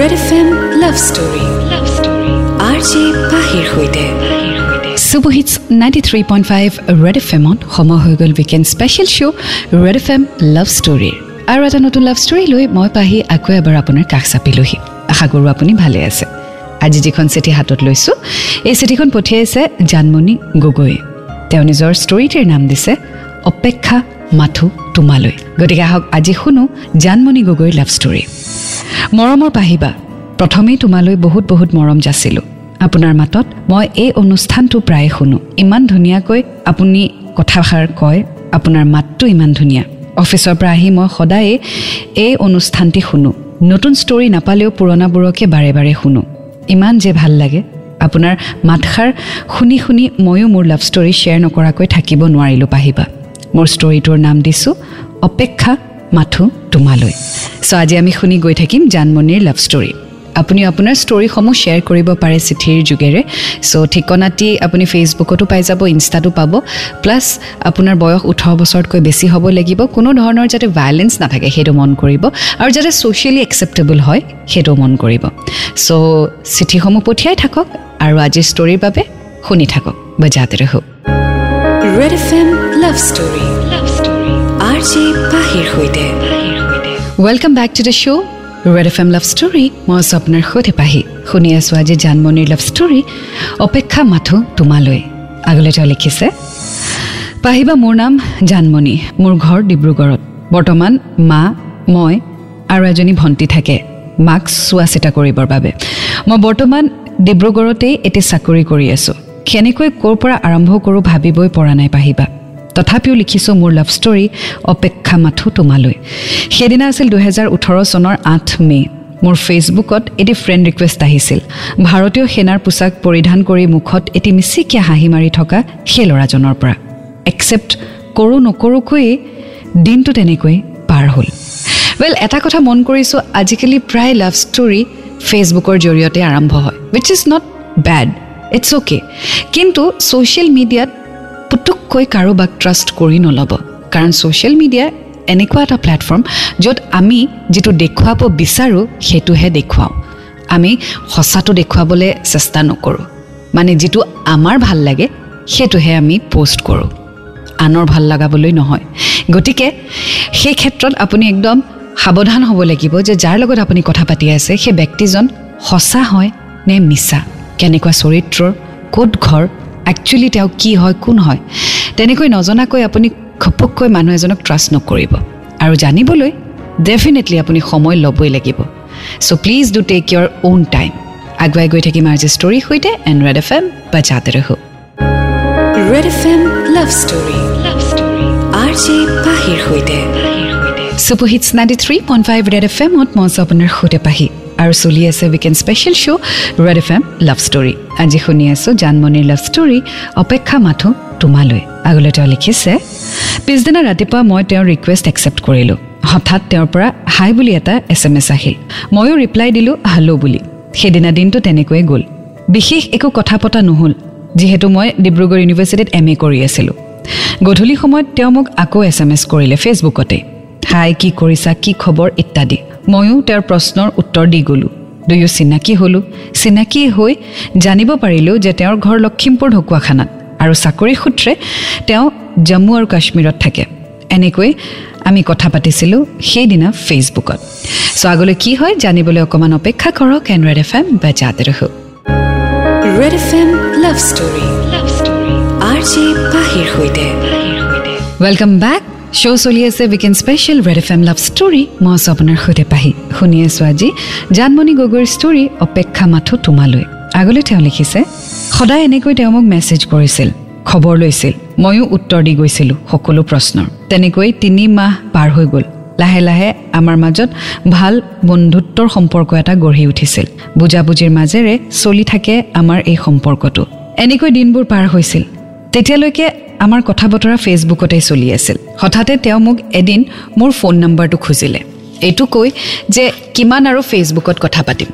Red F M love story love story R J পাহিৰ সৈতে superhits ninety three point five Red F এমত সময় হৈ গ'ল weekend special show' Red F M love ষ্টৰীৰ আৰু এটা নতুন লাভ ষ্টৰী লৈ মই পাহি আকৌ এবাৰ আপোনাৰ কাষ চাপিলোহি আশা কৰোঁ আপুনি ভালে আছে। আজি যিখন চিঠি হাতত লৈছোঁ এই চিঠিখন পঠিয়াইছে জানমণি গগৈ। তেওঁ নিজৰ ষ্টৰীটিৰ নাম দিছে অপেক্ষা মাথো তোমালৈ। গতিকে আহক আজি শুনো জানমণি গগৈৰ লাভ ষ্টৰী মৰমৰ পাহিবা প্ৰথমেই তোমালৈ বহুত বহুত মৰম যাচিলোঁ। আপোনাৰ মাতত মই এই অনুষ্ঠানটো প্ৰায়ে শুনো। ইমান ধুনীয়াকৈ আপুনি কথাষাৰ কয় আপোনাৰ মাতটো ইমান ধুনীয়া। অফিচৰ পৰা আহি মই সদায়ে এই অনুষ্ঠানটি শুনো। নতুন ষ্টৰী নাপালেও পুৰণাবোৰকে বাৰে বাৰে শুনো। ইমান যে ভাল লাগে। আপোনাৰ মাতষাৰ শুনি শুনি ময়ো মোৰ লাভ ষ্টৰী শ্বেয়াৰ নকৰাকৈ থাকিব নোৱাৰিলোঁ পাহিবা। মোৰ ষ্টৰীটোৰ নাম দিছোঁ অপেক্ষা মাথো তোমালৈ। চ' আজি আমি শুনি গৈ থাকিম জানমণিৰ লাভ ষ্টৰী আপুনি আপোনাৰ ষ্টৰীসমূহ শ্বেয়াৰ কৰিব পাৰে চিঠিৰ যোগেৰে। চ' ঠিকনাটি আপুনি ফেচবুকতো পাই যাব ইনষ্টাতো পাব। প্লাছ আপোনাৰ বয়স ওঠৰ বছৰতকৈ বেছি হ'ব লাগিব। কোনো ধৰণৰ যাতে ভায়লেঞ্চ নাথাকে সেইটো মন কৰিব। আৰু যাতে ছ'চিয়েলি একচেপ্টেবল হয় সেইটো মন কৰিব। চ' চিঠিসমূহ পঠিয়াই থাকক আৰু আজিৰ ষ্টৰীৰ বাবে শুনি থাকক। বজাতে Red F M love story R J পাহিৰ সৈতে। Welcome back to the show' Red F M love story মই আছোঁ আপোনাৰ সৈতে পাহি। শুনি আছোঁ আজি জানমণিৰ লাভ ষ্টৰী অপেক্ষা মাথো তোমালৈ। আগলৈ তেওঁ লিখিছে পাহিবা মোৰ নাম জানমণি। মোৰ ঘৰ ডিব্ৰুগড়ত। বৰ্তমান মা মই আৰু এজনী ভণ্টি থাকে। মাক চোৱা চিতা কৰিবৰ বাবে। মই বৰ্তমান ডিব্ৰুগড়তেই এটি চাকৰি কৰি আছোঁ। কেনেকৈ ক'ৰ পৰা আৰম্ভ কৰোঁ ভাবিবই পৰা নাই পাহিবা তথাপিও লিখিছোঁ মোৰ লাভ ষ্টৰী অপেক্ষা মাথো তোমালৈ। সেইদিনা আছিল দুহেজাৰ ওঠৰ চনৰ আঠ মে' মোৰ ফেচবুকত এটি ফ্ৰেণ্ড ৰিকুৱেষ্ট আহিছিল। ভাৰতীয় সেনাৰ পোছাক পৰিধান কৰি মুখত এটি মিচিকীয়া হাঁহি মাৰি থকা সেই ল'ৰাজনৰ পৰা। একচেপ্ট কৰোঁ নকৰোঁকৈয়ে দিনটো তেনেকৈ পাৰ হ'ল। ৱেল এটা কথা মন কৰিছোঁ আজিকালি প্ৰায় লাভ ষ্টৰী ফেচবুকৰ জৰিয়তে আৰম্ভ হয় which is not bad it's okay কিন্তু ছ'চিয়েল মিডিয়াত পুতুককৈ কাৰোবাক ট্ৰাষ্ট কৰি নল'ব। কাৰণ ছ'চিয়েল মিডিয়া এনেকুৱা এটা প্লেটফৰ্ম য'ত আমি যিটো দেখুৱাব বিচাৰোঁ সেইটোহে দেখুৱাওঁ। আমি সঁচাটো দেখুৱাবলৈ চেষ্টা নকৰোঁ। মানে যিটো আমাৰ ভাল লাগে সেইটোহে আমি পষ্ট কৰোঁ। আনৰ ভাল লগাবলৈ নহয়। গতিকে সেই ক্ষেত্ৰত আপুনি একদম সাৱধান হ'ব লাগিব যে যাৰ লগত আপুনি কথা পাতি আছে সেই ব্যক্তিজন সঁচা হয় নে মিছা? কেনেকুৱা চৰিত্ৰৰ ক'ত ঘৰ একচুৱেলি তেওঁ কি হয় কোন হয় তেনেকৈ নজনাকৈ আপুনি ঘপককৈ মানুহ এজনক ট্ৰাষ্ট নকৰিব। আৰু জানিবলৈ ডেফিনেটলি আপুনি সময় ল'বই লাগিব। So' please do take your own time আগুৱাই গৈ থাকিম আজি ষ্টৰীৰ সৈতে এণ্ড ৰেড এফ এম বাজাতে ৰহো Red F M love story love story R J পাহিৰ সৈতে। Superhits ninety three point five Red F এমত মই আছোঁ আপোনাৰ সৈতে পাহি। আৰু চলি আছে weekend special show' Red F M love story আজি শুনি আছোঁ জানমণিৰ লাভ ষ্টৰী অপেক্ষা মাথো তোমালৈ। আগলৈ তেওঁ লিখিছে পিছদিনা ৰাতিপুৱা মই তেওঁৰ ৰিকুৱেষ্ট একচেপ্ট কৰিলোঁ। হঠাৎ তেওঁৰ পৰা হাই বুলি এটা এছ এম এছ আহিল। ময়ো ৰিপ্লাই দিলোঁ হেল্ল' বুলি। সেইদিনা দিনটো তেনেকৈয়ে গ'ল। বিশেষ একো কথা পতা নহ'ল যিহেতু মই ডিব্ৰুগড় ইউনিভাৰ্চিটিত এম এ কৰি আছিলোঁ। গধূলি সময়ত তেওঁ মোক আকৌ এছ এম এছ কৰিলে ফেচবুকতে হাই কি কৰিছা কি খবৰ ইত্যাদি। ময়ো তেওঁৰ প্ৰশ্নৰ উত্তৰ দি গ'লোঁ। দুয়ো চিনাকি হ'লোঁ। চিনাকি হৈ জানিব পাৰিলোঁ যে তেওঁৰ ঘৰ লখিমপুৰ ঢকুৱাখানাত আৰু চাকৰি সূত্ৰে তেওঁ জম্মু আৰু কাশ্মীৰত থাকে। এনেকৈ আমি কথা পাতিছিলোঁ সেইদিনা ফেচবুকত। চ' আগলৈ কি হয় জানিবলৈ অকণমান অপেক্ষা কৰক এন ৰেড এফ এম বাজাতে ৰহো। Red F M love story. Love story R J পাহিৰ সৈতে। ৱেলকাম বেক শ্ব' চলি আছে weekend special Red F M love story মই আছোঁ আপোনাৰ সৈতে পাহি। শুনি আছোঁ আজি জানমণি গগৈৰ ষ্টৰী অপেক্ষা মাথো তোমালৈ। আগলৈ তেওঁ লিখিছে সদায় এনেকৈ তেওঁ মোক মেছেজ কৰিছিল খবৰ লৈছিল ময়ো উত্তৰ দি গৈছিলোঁ সকলো প্ৰশ্নৰ। তেনেকৈ তিনি মাহ পাৰ হৈ গ'ল। লাহে লাহে আমাৰ মাজত ভাল বন্ধুত্বৰ সম্পৰ্ক এটা গঢ়ি উঠিছিল। বুজাবুজিৰ মাজেৰে চলি থাকে আমাৰ এই সম্পৰ্কটো। এনেকৈ দিনবোৰ পাৰ হৈছিল। তেতিয়ালৈকে আমাৰ কথা বতৰা ফেচবুকতেই চলি আছিল। হঠাতে তেওঁ মোক এদিন মোৰ ফোন নম্বৰটো খুজিলে। এইটো কৈ যে কিমান আৰু ফেচবুকত কথা পাতিম?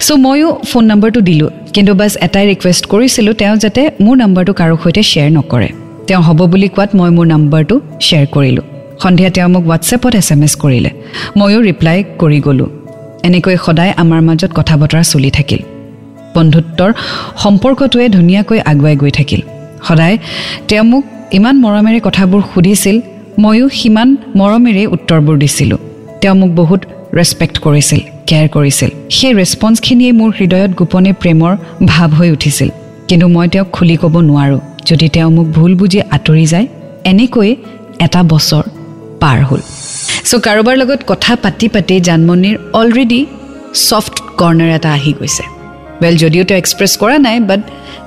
চ' ময়ো ফোন নম্বৰটো দিলোঁ। কিন্তু বাছ এটাই ৰিকুৱেষ্ট কৰিছিলোঁ তেওঁ যাতে মোৰ নম্বৰটো কাৰো সৈতে শ্বেয়াৰ নকৰে। তেওঁ হ'ব বুলি কোৱাত মই মোৰ নম্বৰটো শ্বেয়াৰ কৰিলোঁ। সন্ধিয়া তেওঁ মোক হোৱাটছএপত এছ এম এছ কৰিলে। ময়ো ৰিপ্লাই কৰি গ'লোঁ। এনেকৈ সদায় আমাৰ মাজত কথা বতৰা চলি থাকিল। বন্ধুত্বৰ সম্পৰ্কটোৱে ধুনীয়াকৈ আগুৱাই গৈ থাকিল। সদায় তেওঁ মোক ইমান মৰমেৰে কথাবোৰ সুধিছিল ময়ো সিমান মৰমেৰেই উত্তৰবোৰ দিছিলোঁ। তেওঁ মোক বহুত ৰেচপেক্ট কৰিছিল কেয়াৰ কৰিছিল। সেই ৰেচপন্সখিনিয়ে মোৰ হৃদয়ত গোপনে প্ৰেমৰ ভাৱ হৈ উঠিছিল। কিন্তু মই তেওঁক খুলি ক'ব নোৱাৰোঁ। যদি তেওঁ মোক ভুল বুজি আঁতৰি যায় এনেকৈ এটা বছৰ পাৰ হ'ল। চ' কাৰোবাৰ লগত কথা পাতি পাতি জানমণিৰ অলৰেডি ছফ্ট কৰ্ণাৰ এটা আহি গৈছে। ৱেল যদিও তেওঁ এক্সপ্ৰেছ কৰা নাই বাট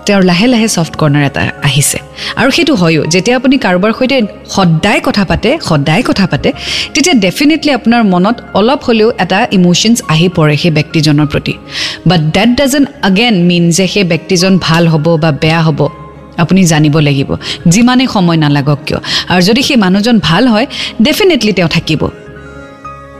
তেওঁৰ লাহে লাহে ছফ্ট কৰ্ণাৰ এটা আহিছে। আৰু সেইটো হয়ো যেতিয়া আপুনি কাৰোবাৰ সৈতে সদায় কথা পাতে সদায় কথা পাতে তেতিয়া ডেফিনেটলি আপোনাৰ মনত অলপ হ'লেও এটা ইম'শ্যনছ আহি পৰে সেই ব্যক্তিজনৰ প্ৰতি। বাট ডেট ডাজেন আগেন মিন যে সেই ব্যক্তিজন ভাল হ'ব বা বেয়া হ'ব। আপুনি জানিব লাগিব যিমানেই সময় নালাগক কিয়। আৰু যদি সেই মানুহজন ভাল হয় ডেফিনেটলি তেওঁ থাকিব।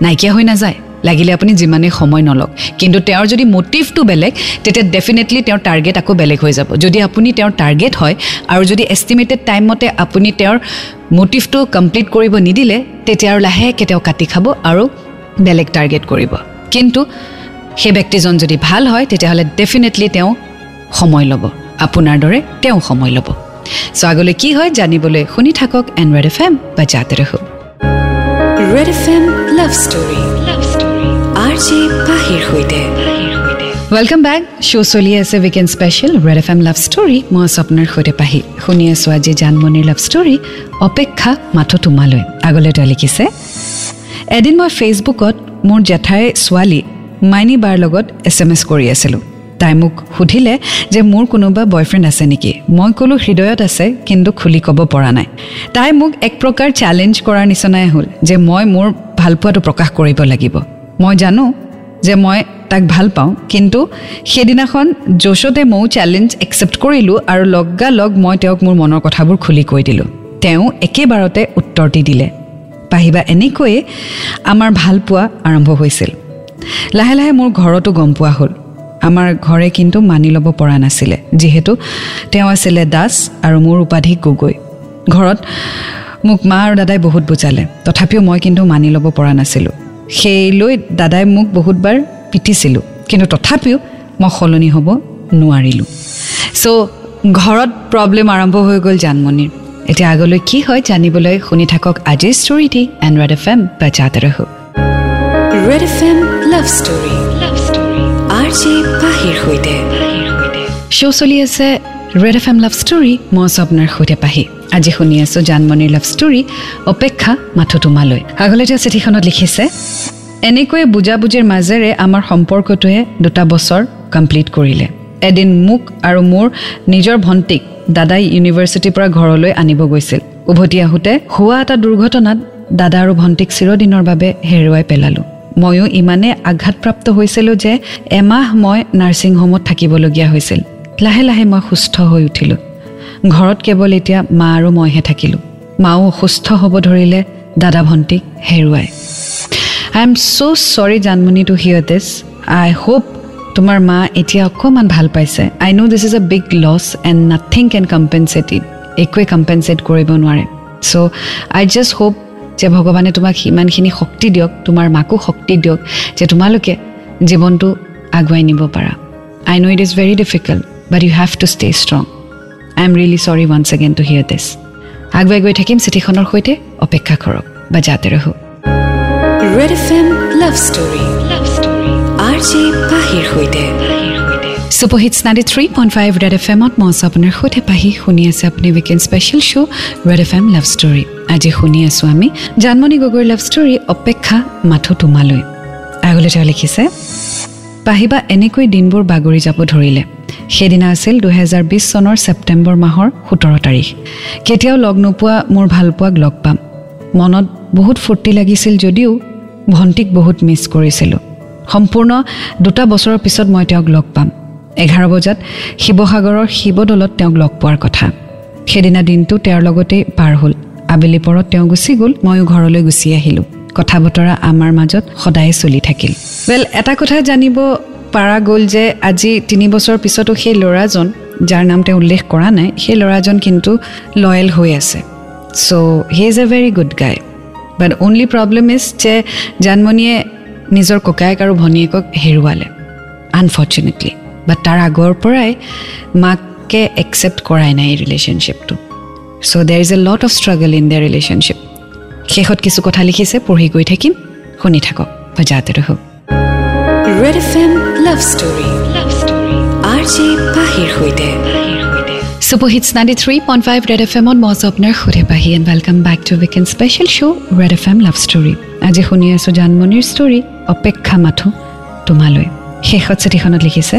নাইকিয়া হৈ নাযায়। লাগিলে আপুনি যিমানেই সময় নলওক। কিন্তু তেওঁৰ যদি মটিভটো বেলেগ তেতিয়া ডেফিনেটলি তেওঁৰ টাৰ্গেট আকৌ বেলেগ হৈ যাব। যদি আপুনি তেওঁৰ টাৰ্গেট হয় আৰু যদি এষ্টিমেটেড টাইমমতে আপুনি তেওঁৰ মটিভটো কমপ্লিট কৰিব নিদিলে তেতিয়া আৰু লাহেকৈ তেওঁ কাটি খাব আৰু বেলেগ টাৰ্গেট কৰিব। কিন্তু সেই ব্যক্তিজন যদি ভাল হয় তেতিয়াহ'লে ডেফিনেটলি তেওঁ সময় ল'ব। আপোনাৰ দৰে তেওঁ সময় ল'ব। চ' আগলৈ কি হয় জানিবলৈ শুনি থাকক এণ্ড্ৰইড এফ এম বা জাতে ৰহো। Red F M love story. Love story R J পাহিৰ সৈতে ৱেলকাম বেক শ্ব' চলি আছে weekend special Red F M love story মই আছোঁ আপোনাৰ সৈতে পাহি শুনি আছোঁ আজি জানমণিৰ লাভ ষ্টৰী অপেক্ষা মাথো তোমালৈ আগলৈ তেওঁ লিখিছে এদিন মই ফেচবুকত মোৰ জেঠাই ছোৱালী মাইনী বাৰ লগত এছ এম এছ কৰি আছিলোঁ তাই মোক সুধিলে যে মোৰ কোনোবা বয়ফ্ৰেণ্ড আছে নেকি মই ক'লোঁ হৃদয়ত আছে কিন্তু খুলি ক'ব পৰা নাই তাই মোক এক প্ৰকাৰ চেলেঞ্জ কৰাৰ নিচিনাই হ'ল যে মই মোৰ ভালপোৱাটো প্ৰকাশ কৰিব লাগিব মই জানো যে মই তাক ভাল পাওঁ কিন্তু সেইদিনাখন যশতে ময়ো চেলেঞ্জ একচেপ্ট কৰিলোঁ আৰু লগালগ মই তেওঁক মোৰ মনৰ কথাবোৰ খুলি কৈ দিলোঁ। তেওঁ একেবাৰতে উত্তৰ দি দিলে। পাহিবা এনেকৈয়ে আমাৰ ভালপোৱা আৰম্ভ হৈছিল। লাহে লাহে মোৰ ঘৰতো গম পোৱা হ'ল। আমাৰ ঘৰে কিন্তু মানি ল'ব পৰা নাছিলে যিহেতু তেওঁ আছিলে দাস আৰু মোৰ উপাধি গগৈ। ঘৰত মোক মা আৰু দাদাই বহুত বুজালে। তথাপিও মই কিন্তু মানি ল'ব পৰা নাছিলোঁ। সেইলৈ দাদাই মোক বহুতবাৰ পিটিছিলোঁ। কিন্তু তথাপিও মই সলনি হ'ব নোৱাৰিলোঁ। চ' ঘৰত প্ৰব্লেম আৰম্ভ হৈ গ'ল জানমণিৰ। এতিয়া আগলৈ কি হয় জানিবলৈ শুনি থাকক আজিৰ ষ্টৰিটি এণ্ড্ৰইড এফ এম বা জাতে ৰহো। Red F M love story. Love story R J পাহিৰ সৈতে। শ্ব' চলি আছে Red F M love story মই আছোঁ আপোনাৰ সৈতে পাহি। আজি শুনি আছোঁ জানমণিৰ লাভ ষ্টৰী অপেক্ষা মাথো তোমালৈ আগলৈ চিঠিখনত লিখিছে এনেকৈয়ে বুজাবুজিৰ মাজেৰে আমাৰ সম্পৰ্কটোৱে দুটা বছৰ কমপ্লিট কৰিলে। এদিন মোক আৰু মোৰ নিজৰ ভণ্টিক দাদাই ইউনিভাৰ্চিটিৰ পৰা ঘৰলৈ আনিব গৈছিল। উভতি আহোঁতে হোৱা এটা দুৰ্ঘটনাত দাদা আৰু ভণ্টিক চিৰদিনৰ বাবে হেৰুৱাই পেলালোঁ। ময়ো ইমানে আঘাতপ্ৰাপ্ত হৈছিলোঁ যে এমাহ মই নাৰ্ছিং হোমত থাকিবলগীয়া হৈছিল। লাহে লাহে মই সুস্থ হৈ উঠিলোঁ। ঘৰত কেৱল এতিয়া মা আৰু মইহে থাকিলোঁ। মাও অসুস্থ হ'ব ধৰিলে দাদা ভণ্টিক হেৰুৱাই। I am so' sorry Janmoni to hear this I hope তোমাৰ মা এতিয়া অকণমান ভাল পাইছে। I know' this is a big loss and nothing can compensate it একোৱে কম্পেনচেট কৰিব নোৱাৰে। চ' আই জাষ্ট হোপ যে ভগৱানে তোমাক সিমানখিনি শক্তি দিয়ক তোমাৰ মাকো শক্তি দিয়ক যে তোমালোকে জীৱনটো আগুৱাই নিব পাৰা। I know' it is very difficult but you have to stay strong I am really sorry once again to hear this আগুৱাই গৈ থাকিম চিঠিখনৰ সৈতে। অপেক্ষা কৰক। বা যাতে ৰহো। Red F M love story love story R J পাহিৰ সৈতে। Superhit ninety three point five Red F এমত মই আছোঁ আপোনাৰ সৈতে। পাহি শুনি আছে আপুনি weekend special show' Red F M love story আজি শুনি আছোঁ আমি। জানমণি গগৈৰ লাভ ষ্টৰী অপেক্ষা মাথো তোমালৈ। আগলৈ তেওঁ লিখিছে পাহিবা এনেকৈ দিনবোৰ বাগৰি যাব ধৰিলে। সেইদিনা আছিল দুহেজাৰ বিছ চনৰ ছেপ্টেম্বৰ মাহৰ সোতৰ তাৰিখ। কেতিয়াও লগ নোপোৱা মোৰ ভালপোৱাক লগ পাম। মনত বহুত ফূৰ্তি লাগিছিল যদিও ভণ্টিক বহুত মিছ কৰিছিলোঁ। সম্পূৰ্ণ দুটা বছৰৰ পিছত মই তেওঁক লগ পাম। এঘাৰ বজাত শিৱসাগৰৰ শিৱদৌলত তেওঁক লগ পোৱাৰ কথা। সেইদিনা দিনটো তেওঁৰ লগতেই পাৰ হ'ল। আবেলি পৰত তেওঁ গুচি গ'ল ময়ো ঘৰলৈ গুচি আহিলোঁ। কথা বতৰা আমাৰ মাজত সদায়ে চলি থাকিল। ৱেল এটা কথা জানিব পাৰা গ'ল যে আজি তিনি বছৰৰ পিছতো সেই ল'ৰাজন যাৰ নাম তেওঁ উল্লেখ কৰা নাই সেই ল'ৰাজন কিন্তু লয়েল হৈ আছে। So' he is a very good guy but only problem is যে জানমণিয়ে নিজৰ ককায়েক আৰু ভনীয়েকক হেৰুৱালে আনফৰ্চুনেটলি বাট তাৰ আগৰ পৰাই মাকে একচেপ্ট কৰাই নাই এই ৰিলেশ্যনশ্বিপটো so' there is a lot of struggle in the relationship শেষত কিছু কথা লিখিছে পঢ়ি গৈ থাকিম। শুনি থাকক। বজাতে ৰহক। Red F M love story love story R J পাহিৰ সৈতে Super Hits 93.5 Red FM on মই আপোনাৰ সুধে Pahi and welcome back to weekend special show' Red F M love story আজি শুনি আছোঁ জানমণিৰ ষ্টৰী অপেক্ষা মাথো তোমালৈ। শেষত চিঠিখনত লিখিছে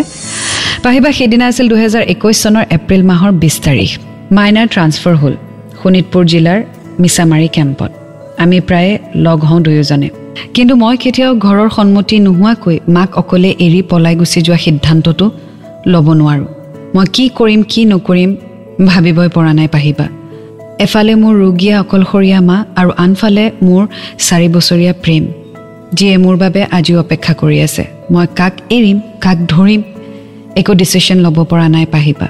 পাহিবা সেইদিনা আছিল দুহেজাৰ একৈছ চনৰ এপ্ৰিল মাহৰ বিছ তাৰিখ। মাইনাৰ ট্ৰান্সফাৰ হ'ল শোণিতপুৰ জিলাৰ মিছামাৰী কেম্পত। আমি প্ৰায়ে লগ হওঁ দুয়োজনে। কিন্তু মই কেতিয়াও ঘৰৰ সন্মতি নোহোৱাকৈ মাক অকলে এৰি পলাই গুচি যোৱা সিদ্ধান্তটো ল'ব নোৱাৰোঁ। মই কি কৰিম কি নকৰিম ভাবিবই পৰা নাই পাহিবা। এফালে মোৰ ৰোগীয়া অকলশৰীয়া মা আৰু আনফালে মোৰ চাৰি বছৰীয়া প্ৰেম যিয়ে মোৰ বাবে আজিও অপেক্ষা কৰি আছে। মই কাক এৰিম কাক ধৰিম একো ডিচিশ্যন ল'ব পৰা নাই পাহিবা।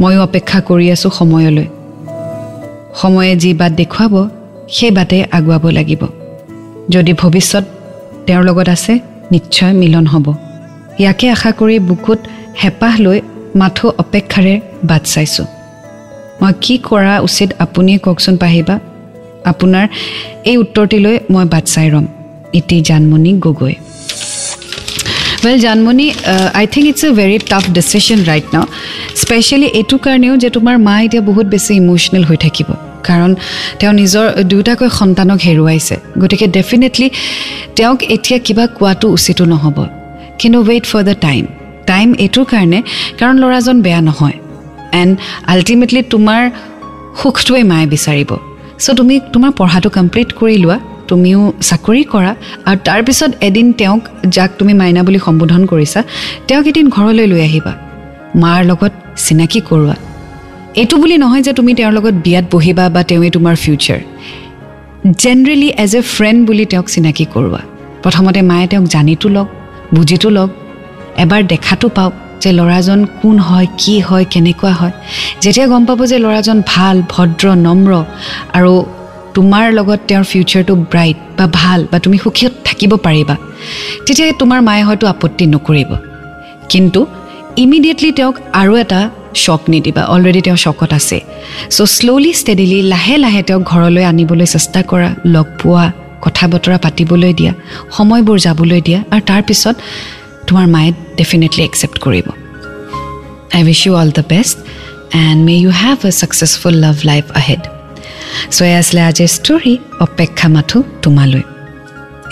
ময়ো অপেক্ষা কৰি আছোঁ সময়লৈ। সময়ে যি বাট দেখুৱাব সেই বাটে আগুৱাব লাগিব। যদি ভৱিষ্যত তেওঁৰ লগত আছে নিশ্চয় মিলন হ'ব। ইয়াকে আশা কৰি বুকুত হেঁপাহ লৈ মাথো অপেক্ষাৰে বাট চাইছোঁ। মই কি কৰা উচিত আপুনিয়ে কওকচোন পাহিবা? আপোনাৰ এই উত্তৰটিলৈ মই বাট চাই ৰ'ম। ইটি Janmoni Gogoi. Well Janmoni I think it's a very tough decision right now specially এইটো কাৰণেও যে তোমাৰ মা এতিয়া বহুত বেছি ইম'চনেল হৈ থাকিব। কাৰণ তেওঁ নিজৰ দুয়োটাকৈ সন্তানক হেৰুৱাইছে। গতিকে ডেফিনেটলি তেওঁক এতিয়া কিবা কোৱাটো উচিতো নহ'ব। কিন্তু wait for the time time এইটোৰ কাৰণে কাৰণ ল'ৰাজন বেয়া নহয়। এণ্ড আল্টিমেটলি তোমাৰ সুখটোৱে মায়ে বিচাৰিব। চ' তুমি তোমাৰ পঢ়াটো কমপ্লিট কৰি লোৱা তুমিও চাকৰি কৰা আৰু তাৰপিছত এদিন তেওঁক যাক তুমি মাইনা বুলি সম্বোধন কৰিছা তেওঁক এদিন ঘৰলৈ লৈ আহিবা। মাৰ লগত চিনাকি কৰোৱা। এইটো বুলি নহয় যে তুমি তেওঁৰ লগত বিয়াত বহিবা বা তেওঁৱেই তোমাৰ future generally as a friend বুলি তেওঁক চিনাকি কৰোৱা। প্ৰথমতে মায়ে তেওঁক জানিতো লওক বুজিতো লওক এবাৰ দেখাটো পাওক যে ল'ৰাজন কোন হয় কি হয় কেনেকুৱা হয়। যেতিয়া গম পাব যে ল'ৰাজন ভাল ভদ্ৰ নম্ৰ আৰু তোমাৰ লগত তেওঁৰ ফিউচাৰটো ব্ৰাইট বা ভাল বা তুমি সুখীত থাকিব পাৰিবা তেতিয়া তোমাৰ মায়ে হয়তো আপত্তি নকৰিব। কিন্তু ইমিডিয়েটলি তেওঁক আৰু এটা শ্বক নিদিবা অলৰেডি তেওঁ শ্বকত আছে। চ' শ্ল'লি ষ্টেডিলি লাহে লাহে তেওঁক ঘৰলৈ আনিবলৈ চেষ্টা কৰা লগ পোৱা কথা বতৰা পাতিবলৈ দিয়া সময়বোৰ যাবলৈ দিয়া আৰু তাৰপিছত তোমাৰ মায়ে ডেফিনেটলি একচেপ্ট কৰিব। I wish you all the best and may you have a successful love life ahead so' এয়া আছিলে আজিৰ ষ্টৰী অপেক্ষা মাথো তোমালৈ।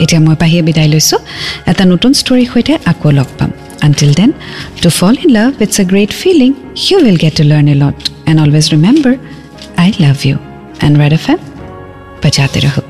এতিয়া মই পাহিয়ে বিদায় লৈছোঁ। এটা নতুন ষ্টৰীৰ সৈতে আকৌ লগ পাম। Until then, to fall in love, it's a great feeling. You will get to learn a lot. And always remember, I love you. And Red FM, raho.